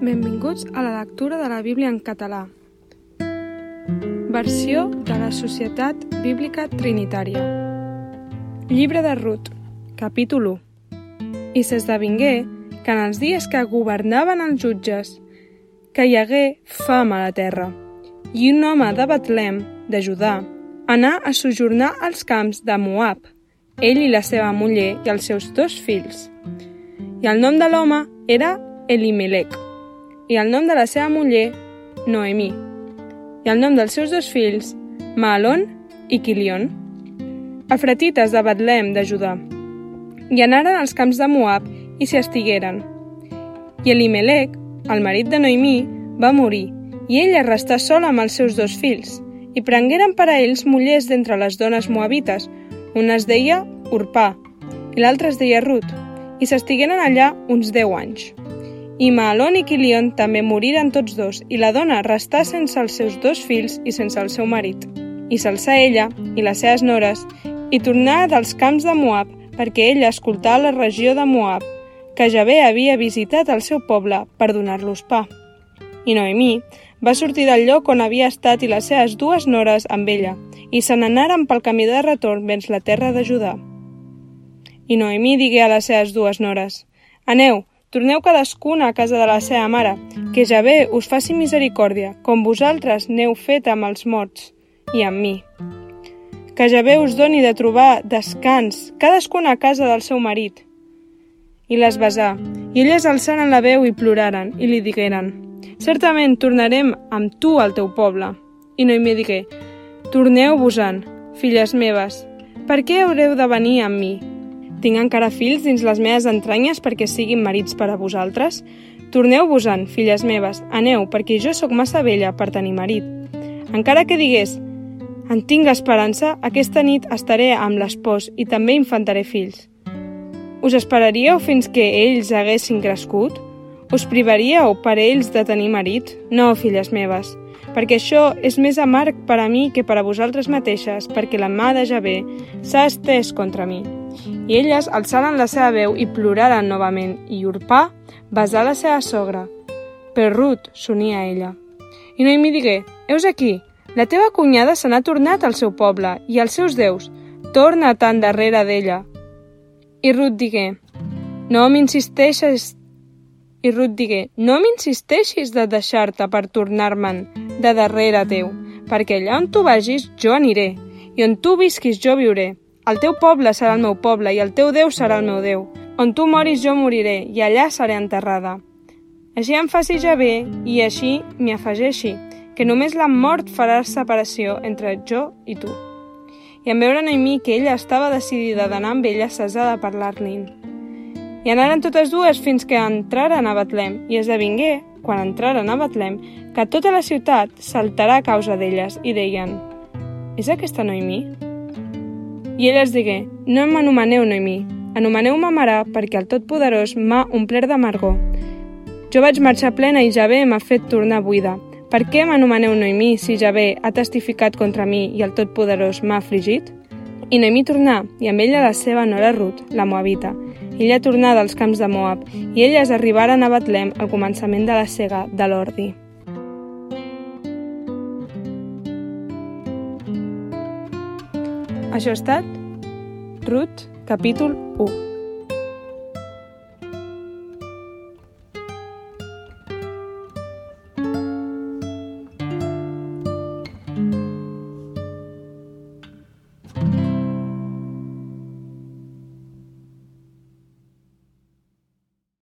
Benvinguts a la lectura de la Bíblia en català. Versió de la Societat Bíblica Trinitària. Llibre de Rut, capítol 1. I s'esdevingué que en els dies que governaven els jutges, que hi hagué fam a la terra, i un home de Betlem, de Judà, anà a sojornar als camps de Moab, ell i la seva muller i els seus dos fills. I el nom de l'home era Elimelec i el nom de la seva muller, Noemí, i el nom dels seus dos fills, Maalon i Quilion, afratites de Betlem de Judà. I anaren als camps de Moab i s'hi estigueren. I Elimelec, el marit de Noemí, va morir, i ella restà sola amb els seus dos fills, i prengueren per a ells mullers d'entre les dones moabites, una es deia Urpà, i l'altra es deia Rut, i s'estigueren allà uns deu anys. I Maalon i Quilion també moriren tots dos, i la dona restà sense els seus dos fills i sense el seu marit. I s'alçà ella i les seves nores, i tornà dels camps de Moab, perquè ella escoltà la regió de Moab, que Javé havia visitat el seu poble per donar-los pa. I Noemí va sortir del lloc on havia estat i les seves dues nores amb ella, i se n'anaren pel camí de retorn vens la terra de Judà. I Noemí digué a les seves dues nores, Aneu, Torneu cadascuna a casa de la seva mare, que ja bé us faci misericòrdia, com vosaltres n'heu fet amb els morts i amb mi. Que ja bé us doni de trobar descans, cadascuna a casa del seu marit. I les besà, i elles alçaren la veu i ploraren, i li digueren, Certament tornarem amb tu al teu poble. I no hi digué, Torneu-vos-en, filles meves, per què haureu de venir amb mi? Tinc encara fills dins les meves entranyes perquè siguin marits per a vosaltres? Torneu-vos-en, filles meves, aneu, perquè jo sóc massa vella per tenir marit. Encara que digués, en tinc esperança, aquesta nit estaré amb l'espòs i també infantaré fills. Us esperaríeu fins que ells haguessin crescut? Us privaríeu per ells de tenir marit? No, filles meves, perquè això és més amarg per a mi que per a vosaltres mateixes, perquè la mà de Javé s'ha estès contra mi. I elles alçaren la seva veu i ploraren novament, i Urpà besà la seva sogra. Però Ruth s'unia a ella. I Noemi digué, Heus aquí, la teva cunyada se n'ha tornat al seu poble i als seus déus. Torna tan darrere d'ella. I Ruth digué, no m'insisteixes i Ruth digué, no m'insisteixis de deixar-te per tornar-me'n de darrere teu, perquè allà on tu vagis jo aniré, i on tu visquis jo viuré, el teu poble serà el meu poble i el teu Déu serà el meu Déu. On tu moris jo moriré i allà seré enterrada. Així em faci ja bé i així m'hi afegeixi, que només la mort farà separació entre jo i tu. I en veure Noemí que ella estava decidida d'anar amb ella, cessà de parlar-li. I anaren totes dues fins que entraren a Betlem i esdevingué, quan entraren a Betlem, que tota la ciutat saltarà a causa d'elles i deien «És aquesta Noemí?» I ell els digué, no m'anomeneu Noemí, anomeneu-me Marà perquè el Totpoderós m'ha omplert d'amargor. Jo vaig marxar plena i Javé m'ha fet tornar buida. Per què m'anomeneu Noemí si Javé ha testificat contra mi i el Totpoderós m'ha afligit? I Noemí tornà, i amb ella la seva nora Ruth, la Moabita. Ella tornà dels camps de Moab, i elles arribaren a Betlem al començament de la cega de l'ordi. Això ha estat Ruth, capítol 1.